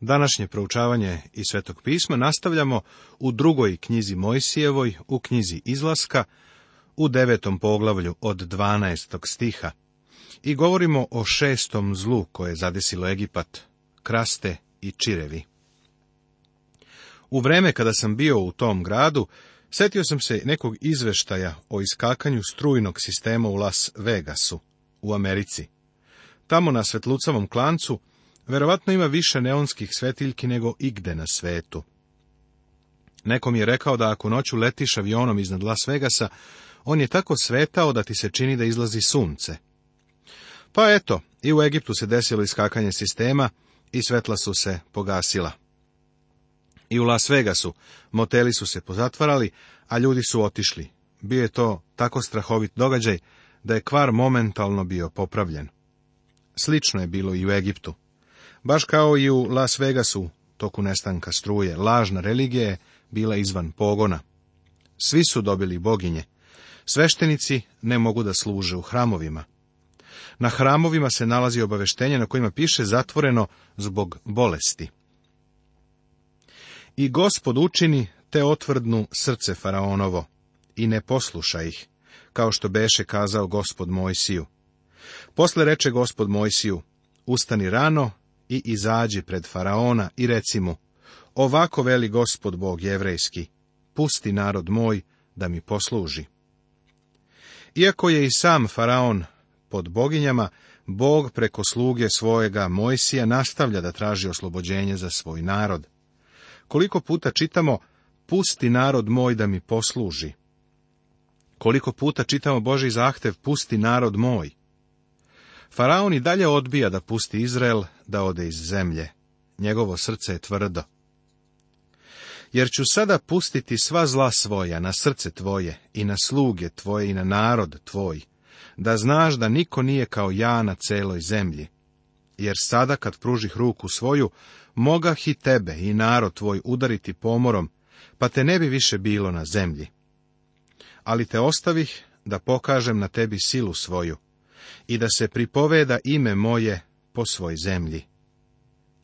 Današnje proučavanje i Svetog pisma nastavljamo u drugoj knjizi Mojsijevoj, u knjizi Izlaska, u devetom poglavlju od 12. stiha. I govorimo o šestom zlu koje je zadesilo Egipat, kraste i čirevi. U vreme kada sam bio u tom gradu, setio sam se nekog izveštaja o iskakanju strujnog sistema u Las Vegasu, u Americi. Tamo na svetlucavom klancu Verovatno ima više neonskih svetiljki nego igde na svetu. Nekom je rekao da ako noću letiš avionom iznad Las Vegasa, on je tako svetao da ti se čini da izlazi sunce. Pa eto, i u Egiptu se desilo iskakanje sistema i svetla su se pogasila. I u Las Vegasu moteli su se pozatvarali, a ljudi su otišli. Bio je to tako strahovit događaj da je kvar momentalno bio popravljen. Slično je bilo i u Egiptu. Baš kao i u Las Vegasu, toku nestanka struje, lažna religija je bila izvan pogona. Svi su dobili boginje. Sveštenici ne mogu da služe u hramovima. Na hramovima se nalazi obaveštenje na kojima piše zatvoreno zbog bolesti. I gospod učini te otvrdnu srce faraonovo i ne posluša ih, kao što beše kazao gospod Mojsiju. Posle reče gospod Mojsiju, ustani rano i izađi pred faraona i reci mu, ovako veli gospod Bog jevrejski, pusti narod moj da mi posluži. Iako je i sam faraon pod boginjama, Bog preko sluge svojega Mojsija nastavlja da traži oslobođenje za svoj narod. Koliko puta čitamo, pusti narod moj da mi posluži. Koliko puta čitamo Boži zahtev, pusti narod moj. Faraon i dalje odbija da pusti Izrael da ode iz zemlje. Njegovo srce je tvrdo. Jer ću sada pustiti sva zla svoja na srce tvoje i na sluge tvoje i na narod tvoj, da znaš da niko nije kao ja na celoj zemlji. Jer sada kad pružih ruku svoju, mogah i tebe i narod tvoj udariti pomorom, pa te ne bi više bilo na zemlji. Ali te ostavih da pokažem na tebi silu svoju, i da se pripoveda ime moje po svoj zemlji.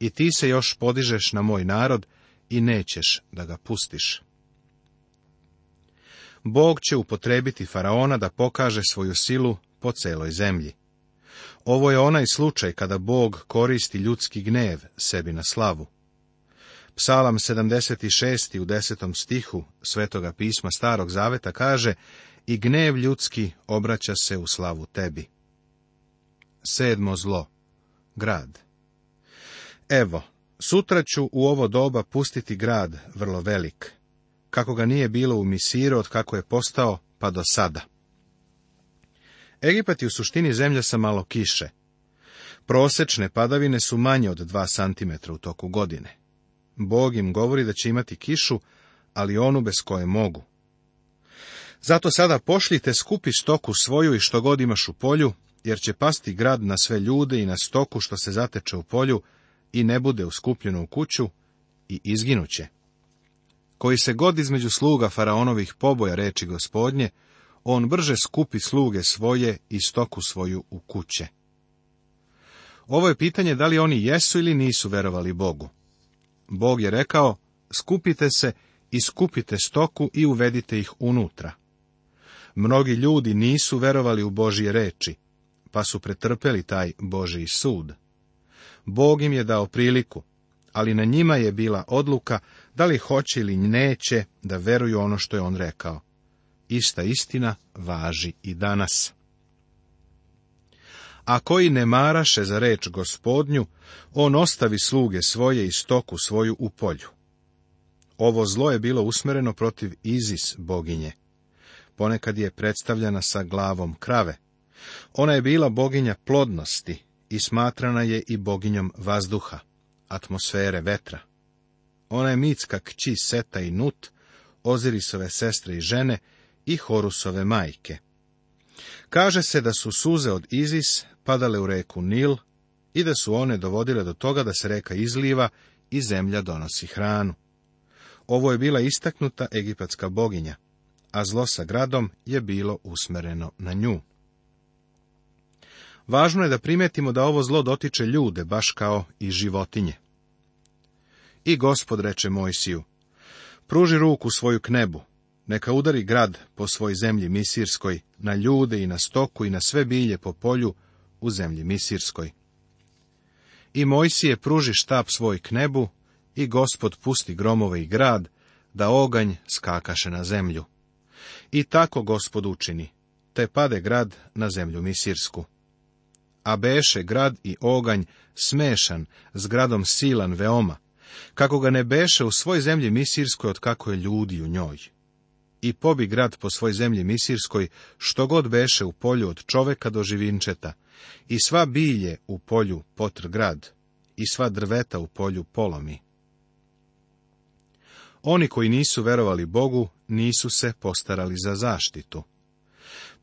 I ti se još podižeš na moj narod i nećeš da ga pustiš. Bog će upotrebiti faraona da pokaže svoju silu po celoj zemlji. Ovo je onaj slučaj kada Bog koristi ljudski gnev sebi na slavu. Psalam 76. u 10. stihu Svetoga pisma Starog Zaveta kaže i gnev ljudski obraća se u slavu tebi. Sedmo zlo. Grad. Evo, sutra ću u ovo doba pustiti grad vrlo velik, kako ga nije bilo u Misiru od kako je postao pa do sada. Egipat je u suštini zemlja sa malo kiše. Prosečne padavine su manje od dva cm u toku godine. Bog im govori da će imati kišu, ali onu bez koje mogu. Zato sada pošljite skupi stoku svoju i što god imaš u polju, jer će pasti grad na sve ljude i na stoku što se zateče u polju i ne bude uskupljeno u kuću i izginuće. Koji se god između sluga faraonovih poboja reči gospodnje, on brže skupi sluge svoje i stoku svoju u kuće. Ovo je pitanje da li oni jesu ili nisu verovali Bogu. Bog je rekao, skupite se i skupite stoku i uvedite ih unutra. Mnogi ljudi nisu verovali u Božje reči, pa su pretrpeli taj Boži sud. Bog im je dao priliku, ali na njima je bila odluka da li hoće ili neće da veruju ono što je on rekao. Ista istina važi i danas. A koji ne maraše za reč gospodnju, on ostavi sluge svoje i stoku svoju u polju. Ovo zlo je bilo usmereno protiv Izis boginje. Ponekad je predstavljana sa glavom krave, ona je bila boginja plodnosti i smatrana je i boginjom vazduha, atmosfere vetra. Ona je mitska kći Seta i Nut, Ozirisove sestre i žene i Horusove majke. Kaže se da su suze od Izis padale u reku Nil i da su one dovodile do toga da se reka izliva i zemlja donosi hranu. Ovo je bila istaknuta egipatska boginja, a zlo sa gradom je bilo usmereno na nju. Važno je da primetimo da ovo zlo dotiče ljude, baš kao i životinje. I gospod reče Mojsiju, pruži ruku svoju k nebu, neka udari grad po svoj zemlji Misirskoj, na ljude i na stoku i na sve bilje po polju u zemlji Misirskoj. I Mojsije pruži štap svoj k nebu i gospod pusti gromove i grad, da oganj skakaše na zemlju. I tako gospod učini, te pade grad na zemlju Misirsku a beše grad i oganj smešan s gradom silan veoma, kako ga ne beše u svoj zemlji Misirskoj od kako je ljudi u njoj. I pobi grad po svoj zemlji Misirskoj, što god beše u polju od čoveka do živinčeta, i sva bilje u polju potr grad, i sva drveta u polju polomi. Oni koji nisu verovali Bogu, nisu se postarali za zaštitu.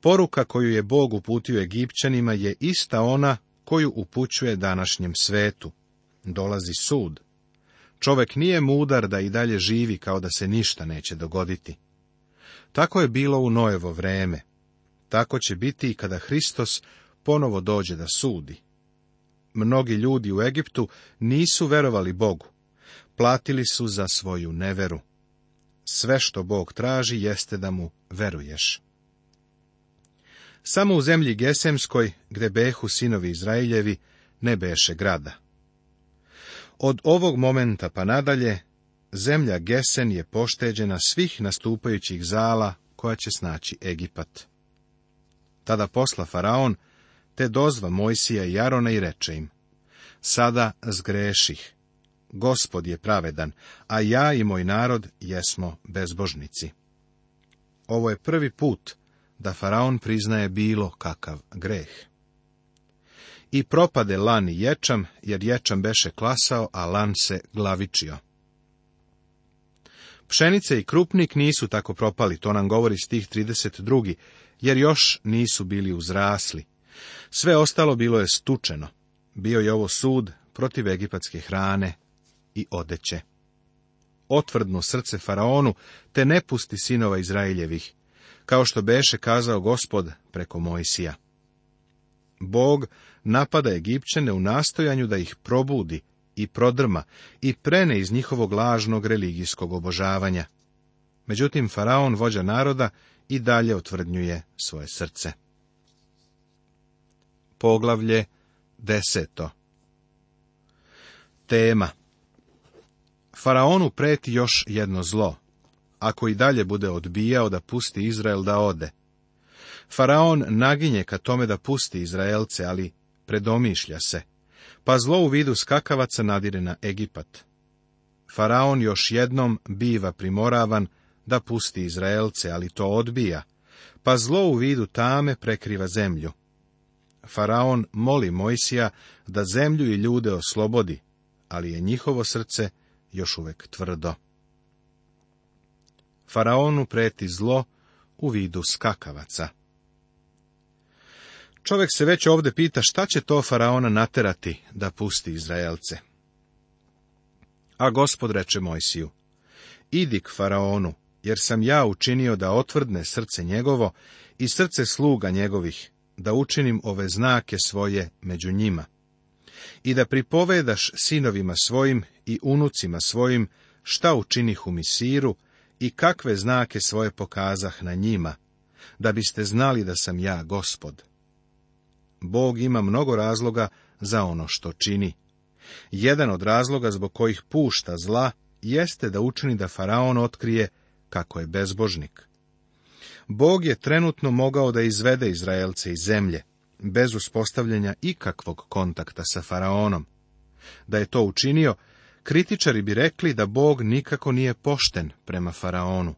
Poruka koju je Bog uputio Egipćanima je ista ona koju upućuje današnjem svetu. Dolazi sud. Čovek nije mudar da i dalje živi kao da se ništa neće dogoditi. Tako je bilo u Nojevo vreme. Tako će biti i kada Hristos ponovo dođe da sudi. Mnogi ljudi u Egiptu nisu verovali Bogu. Platili su za svoju neveru. Sve što Bog traži jeste da mu veruješ. Samo u zemlji Gesemskoj, gde behu sinovi Izraeljevi, ne beše grada. Od ovog momenta pa nadalje, zemlja Gesen je pošteđena svih nastupajućih zala koja će snaći Egipat. Tada posla Faraon, te dozva Mojsija i Jarona i reče im, Sada zgreših, gospod je pravedan, a ja i moj narod jesmo bezbožnici. Ovo je prvi put da faraon priznaje bilo kakav greh. I propade lan i ječam, jer ječam beše klasao, a lan se glavičio. Pšenice i krupnik nisu tako propali, to nam govori stih 32, jer još nisu bili uzrasli. Sve ostalo bilo je stučeno. Bio je ovo sud protiv egipatske hrane i odeće. Otvrdno srce faraonu, te ne pusti sinova Izraeljevih, kao što beše kazao gospod preko Mojsija. Bog napada Egipćane u nastojanju da ih probudi i prodrma i prene iz njihovog lažnog religijskog obožavanja. Međutim, faraon, vođa naroda, i dalje otvrdnjuje svoje srce. Poglavlje deseto Tema Faraonu preti još jedno zlo, ako i dalje bude odbijao da pusti Izrael da ode. Faraon naginje ka tome da pusti Izraelce, ali predomišlja se, pa zlo u vidu skakavaca nadire na Egipat. Faraon još jednom biva primoravan da pusti Izraelce, ali to odbija, pa zlo u vidu tame prekriva zemlju. Faraon moli Mojsija da zemlju i ljude oslobodi, ali je njihovo srce još uvek tvrdo. Faraonu preti zlo u vidu skakavaca. Čovjek se već ovdje pita šta će to Faraona naterati da pusti Izraelce. A gospod reče Mojsiju, idi k Faraonu, jer sam ja učinio da otvrdne srce njegovo i srce sluga njegovih, da učinim ove znake svoje među njima. I da pripovedaš sinovima svojim i unucima svojim šta učinih u Misiru, i kakve znake svoje pokazah na njima, da biste znali da sam ja gospod. Bog ima mnogo razloga za ono što čini. Jedan od razloga zbog kojih pušta zla jeste da učini da faraon otkrije kako je bezbožnik. Bog je trenutno mogao da izvede Izraelce iz zemlje, bez uspostavljanja ikakvog kontakta sa faraonom. Da je to učinio, Kritičari bi rekli da Bog nikako nije pošten prema faraonu.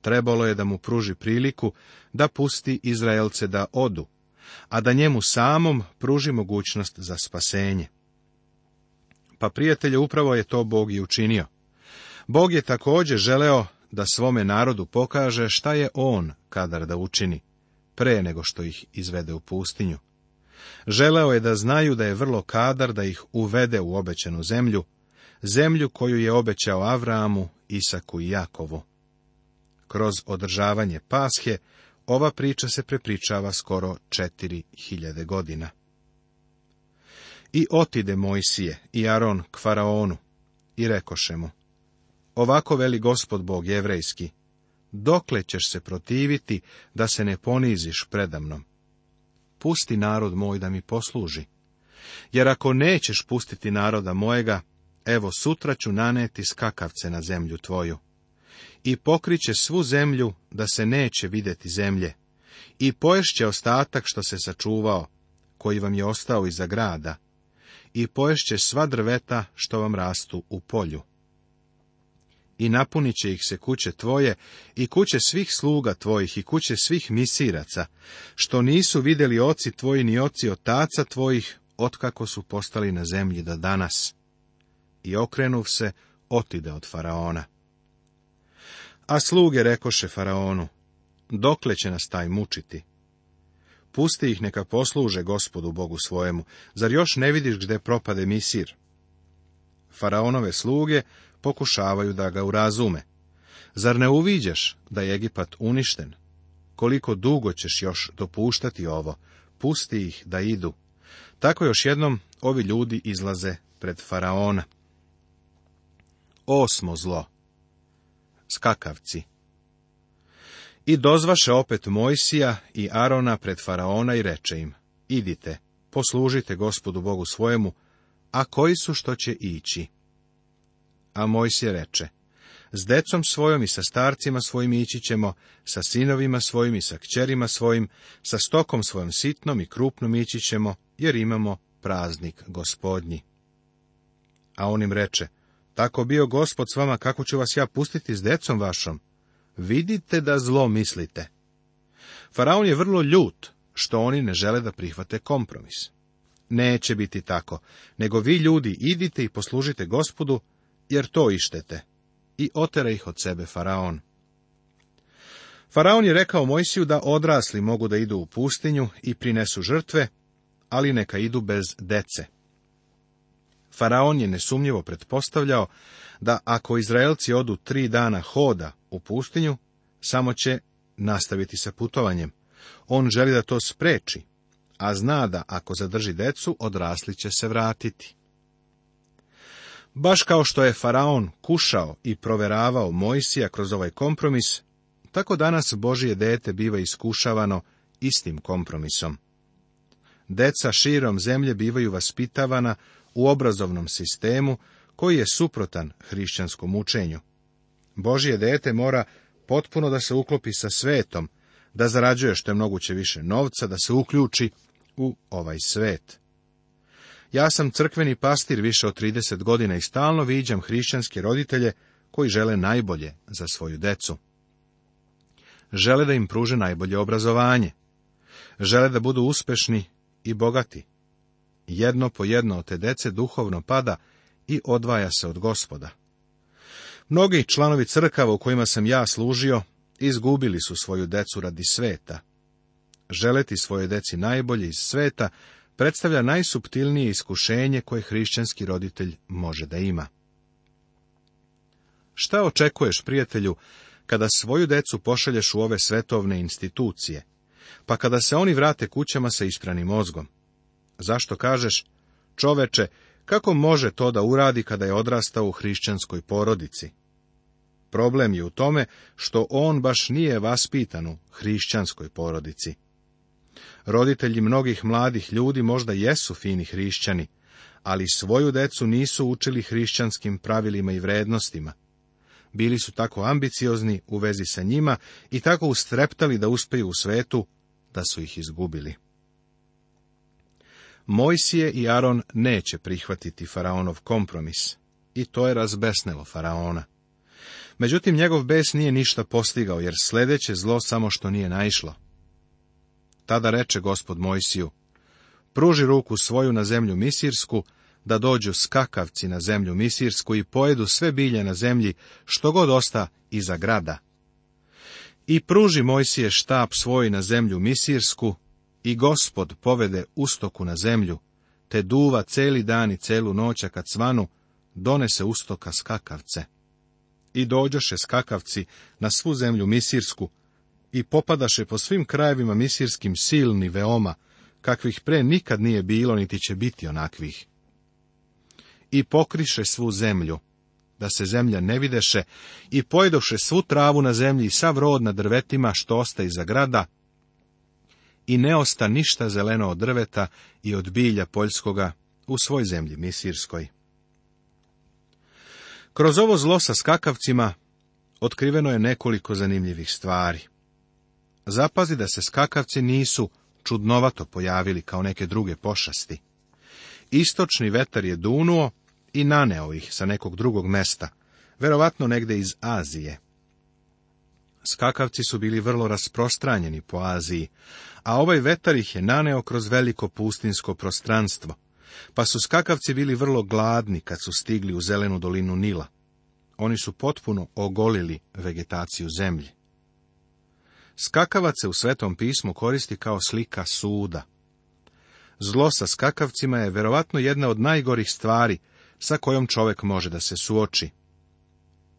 Trebalo je da mu pruži priliku da pusti Izraelce da odu, a da njemu samom pruži mogućnost za spasenje. Pa prijatelje, upravo je to Bog i učinio. Bog je također želeo da svome narodu pokaže šta je on kadar da učini, pre nego što ih izvede u pustinju. Želeo je da znaju da je vrlo kadar da ih uvede u obećenu zemlju, zemlju koju je obećao Avramu, Isaku i Jakovu. Kroz održavanje pashe, ova priča se prepričava skoro četiri hiljade godina. I otide Mojsije i Aron k faraonu i rekoše mu, ovako veli gospod Bog jevrejski, dokle ćeš se protiviti da se ne poniziš predamnom? pusti narod moj da mi posluži. Jer ako nećeš pustiti naroda mojega, evo sutra ću naneti skakavce na zemlju tvoju. I pokriće svu zemlju, da se neće vidjeti zemlje. I poješće ostatak što se sačuvao, koji vam je ostao iza grada. I poješće sva drveta što vam rastu u polju i napunit će ih se kuće tvoje i kuće svih sluga tvojih i kuće svih misiraca, što nisu vidjeli oci tvoji ni oci otaca tvojih, otkako su postali na zemlji da danas. I okrenuv se, otide od faraona. A sluge rekoše faraonu, dokle će nas taj mučiti? Pusti ih neka posluže gospodu Bogu svojemu, zar još ne vidiš gde propade misir? Faraonove sluge pokušavaju da ga urazume. Zar ne uviđaš da je Egipat uništen? Koliko dugo ćeš još dopuštati ovo? Pusti ih da idu. Tako još jednom ovi ljudi izlaze pred faraona. Osmo zlo. Skakavci. I dozvaše opet Mojsija i Arona pred faraona i reče im, idite, poslužite gospodu Bogu svojemu, a koji su što će ići. A Mojsije reče, s decom svojom i sa starcima svojim ići ćemo, sa sinovima svojim i sa kćerima svojim, sa stokom svojom sitnom i krupnom ići ćemo, jer imamo praznik gospodnji. A on im reče, tako bio gospod s vama, kako ću vas ja pustiti s decom vašom? Vidite da zlo mislite. Faraon je vrlo ljut, što oni ne žele da prihvate kompromis. Neće biti tako, nego vi ljudi idite i poslužite gospodu, jer to ištete. I otere ih od sebe Faraon. Faraon je rekao Mojsiju da odrasli mogu da idu u pustinju i prinesu žrtve, ali neka idu bez dece. Faraon je nesumnjivo pretpostavljao da ako Izraelci odu tri dana hoda u pustinju, samo će nastaviti sa putovanjem. On želi da to spreči, a zna da ako zadrži decu, odrasli će se vratiti. Baš kao što je Faraon kušao i proveravao Mojsija kroz ovaj kompromis, tako danas Božije dete biva iskušavano istim kompromisom. Deca širom zemlje bivaju vaspitavana u obrazovnom sistemu koji je suprotan hrišćanskom učenju. Božje dete mora potpuno da se uklopi sa svetom, da zarađuje što je moguće više novca, da se uključi u ovaj svet. Ja sam crkveni pastir više od 30 godina i stalno viđam hrišćanske roditelje koji žele najbolje za svoju decu. Žele da im pruže najbolje obrazovanje. Žele da budu uspešni i bogati. Jedno po jedno od te dece duhovno pada i odvaja se od gospoda. Mnogi članovi crkava u kojima sam ja služio, izgubili su svoju decu radi sveta. Želeti svoje deci najbolje iz sveta predstavlja najsuptilnije iskušenje koje hrišćanski roditelj može da ima. Šta očekuješ, prijatelju, kada svoju decu pošalješ u ove svetovne institucije, pa kada se oni vrate kućama sa ispranim mozgom? Zašto kažeš, čoveče, kako može to da uradi kada je odrastao u hrišćanskoj porodici? Problem je u tome što on baš nije vaspitan u hrišćanskoj porodici. Roditelji mnogih mladih ljudi možda jesu fini hrišćani, ali svoju decu nisu učili hrišćanskim pravilima i vrednostima. Bili su tako ambiciozni u vezi sa njima i tako ustreptali da uspeju u svetu, da su ih izgubili. Mojsije i Aron neće prihvatiti faraonov kompromis i to je razbesnelo faraona. Međutim, njegov bes nije ništa postigao, jer sledeće zlo samo što nije naišlo. Tada reče gospod Mojsiju, pruži ruku svoju na zemlju Misirsku, da dođu skakavci na zemlju Misirsku i pojedu sve bilje na zemlji, što god osta iza grada. I pruži Mojsije štap svoj na zemlju Misirsku, i gospod povede ustoku na zemlju, te duva celi dan i celu noća kad svanu, donese ustoka skakavce. I dođoše skakavci na svu zemlju Misirsku, i popadaše po svim krajevima misirskim silni veoma, kakvih pre nikad nije bilo, niti će biti onakvih. I pokriše svu zemlju, da se zemlja ne videše, i pojedoše svu travu na zemlji i sav rod na drvetima što osta iza grada, i ne osta ništa zeleno od drveta i od bilja poljskoga u svoj zemlji misirskoj. Kroz ovo zlo sa skakavcima otkriveno je nekoliko zanimljivih stvari zapazi da se skakavci nisu čudnovato pojavili kao neke druge pošasti. Istočni vetar je dunuo i naneo ih sa nekog drugog mesta, verovatno negde iz Azije. Skakavci su bili vrlo rasprostranjeni po Aziji, a ovaj vetar ih je naneo kroz veliko pustinsko prostranstvo, pa su skakavci bili vrlo gladni kad su stigli u zelenu dolinu Nila. Oni su potpuno ogolili vegetaciju zemlje. Skakavac se u Svetom pismu koristi kao slika suda. Zlo sa skakavcima je verovatno jedna od najgorih stvari sa kojom čovek može da se suoči.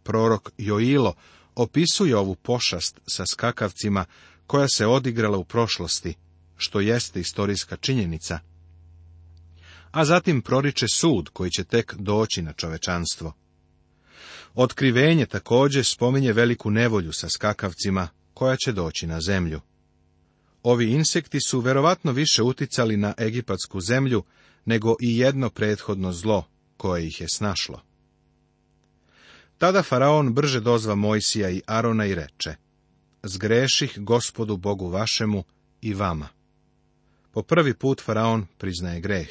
Prorok Joilo opisuje ovu pošast sa skakavcima koja se odigrala u prošlosti, što jeste istorijska činjenica. A zatim proriče sud koji će tek doći na čovečanstvo. Otkrivenje također spominje veliku nevolju sa skakavcima koja će doći na zemlju. Ovi insekti su verovatno više uticali na egipatsku zemlju nego i jedno prethodno zlo koje ih je snašlo. Tada faraon brže dozva Mojsija i Arona i reče, Zgreših gospodu Bogu vašemu i vama. Po prvi put faraon priznaje greh.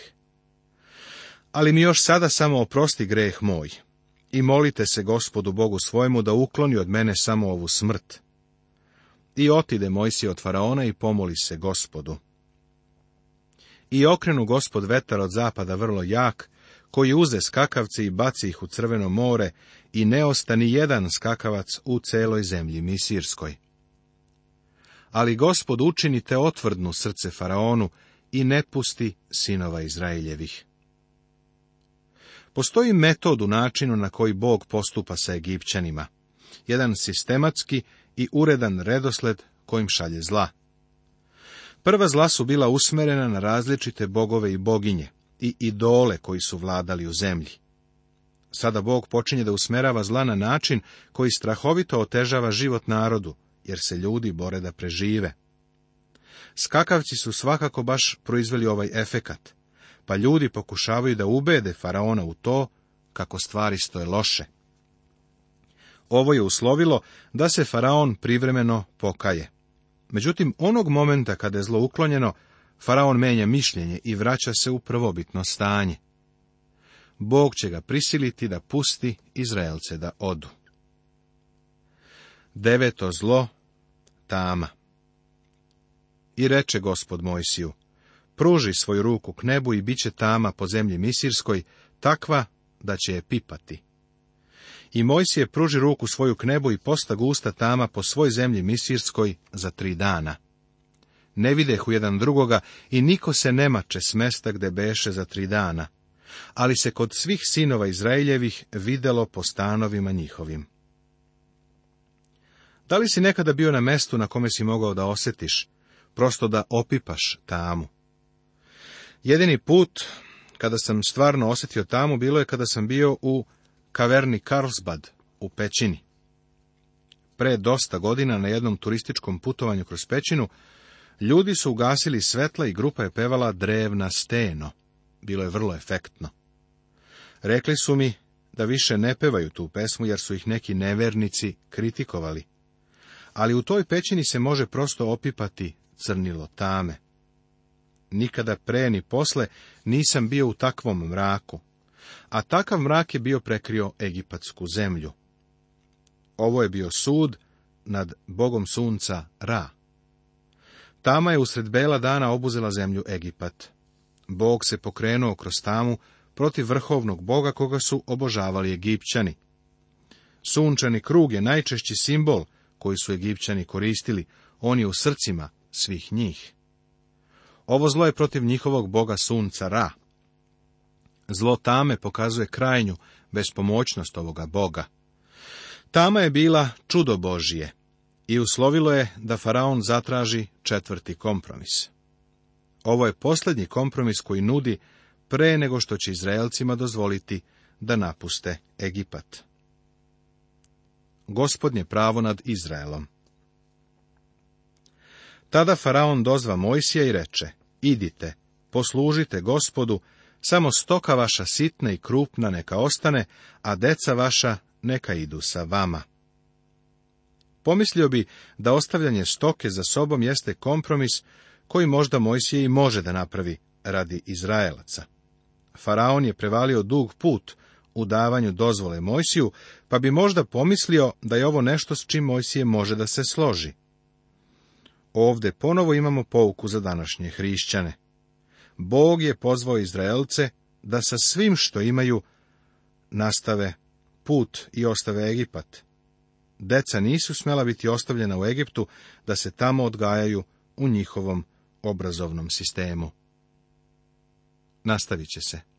Ali mi još sada samo oprosti greh moj i molite se gospodu Bogu svojemu da ukloni od mene samo ovu smrt, i otide Mojsije od faraona i pomoli se gospodu. I okrenu gospod vetar od zapada vrlo jak, koji uze skakavce i baci ih u crveno more i ne ostani jedan skakavac u celoj zemlji Misirskoj. Ali gospod učinite otvrdnu srce faraonu i ne pusti sinova Izraeljevih. Postoji metod u načinu na koji Bog postupa sa Egipćanima. Jedan sistematski i uredan redosled kojim šalje zla. Prva zla su bila usmerena na različite bogove i boginje i idole koji su vladali u zemlji. Sada Bog počinje da usmerava zla na način koji strahovito otežava život narodu, jer se ljudi bore da prežive. Skakavci su svakako baš proizveli ovaj efekat, pa ljudi pokušavaju da ubede faraona u to kako stvari stoje loše. Ovo je uslovilo da se faraon privremeno pokaje. Međutim, onog momenta kada je zlo uklonjeno, faraon menja mišljenje i vraća se u prvobitno stanje. Bog će ga prisiliti da pusti Izraelce da odu. Deveto zlo, tama. I reče gospod Mojsiju, pruži svoju ruku k nebu i bit će tama po zemlji Misirskoj, takva da će je pipati. I Mojsije pruži ruku svoju k nebu i posta gusta tama po svoj zemlji Misirskoj za tri dana. Ne u jedan drugoga i niko se mače s mesta gde beše za tri dana, ali se kod svih sinova Izraeljevih videlo po stanovima njihovim. Da li si nekada bio na mestu na kome si mogao da osjetiš, prosto da opipaš tamu? Jedini put kada sam stvarno osjetio tamu bilo je kada sam bio u kaverni Karlsbad u Pećini. Pre dosta godina na jednom turističkom putovanju kroz Pećinu, ljudi su ugasili svetla i grupa je pevala drevna steno. Bilo je vrlo efektno. Rekli su mi da više ne pevaju tu pesmu jer su ih neki nevernici kritikovali. Ali u toj pećini se može prosto opipati crnilo tame. Nikada pre ni posle nisam bio u takvom mraku, a takav mrak je bio prekrio Egipatsku zemlju. Ovo je bio sud nad bogom sunca Ra. Tama je usred bela dana obuzela zemlju Egipat. Bog se pokrenuo kroz tamu protiv vrhovnog boga koga su obožavali Egipćani. Sunčani krug je najčešći simbol koji su Egipćani koristili, on je u srcima svih njih. Ovo zlo je protiv njihovog boga sunca Ra. Zlo tame pokazuje krajnju bespomoćnost ovoga boga. Tama je bila čudo Božije i uslovilo je da faraon zatraži četvrti kompromis. Ovo je posljednji kompromis koji nudi pre nego što će Izraelcima dozvoliti da napuste Egipat. Gospodnje pravo nad Izraelom Tada faraon dozva Mojsija i reče, idite, poslužite gospodu samo stoka vaša sitna i krupna neka ostane, a deca vaša neka idu sa vama. Pomislio bi da ostavljanje stoke za sobom jeste kompromis koji možda Mojsije i može da napravi radi Izraelaca. Faraon je prevalio dug put u davanju dozvole Mojsiju, pa bi možda pomislio da je ovo nešto s čim Mojsije može da se složi. Ovde ponovo imamo pouku za današnje hrišćane. Bog je pozvao Izraelce da sa svim što imaju nastave put i ostave Egipat. Deca nisu smela biti ostavljena u Egiptu da se tamo odgajaju u njihovom obrazovnom sistemu. Nastavit će se.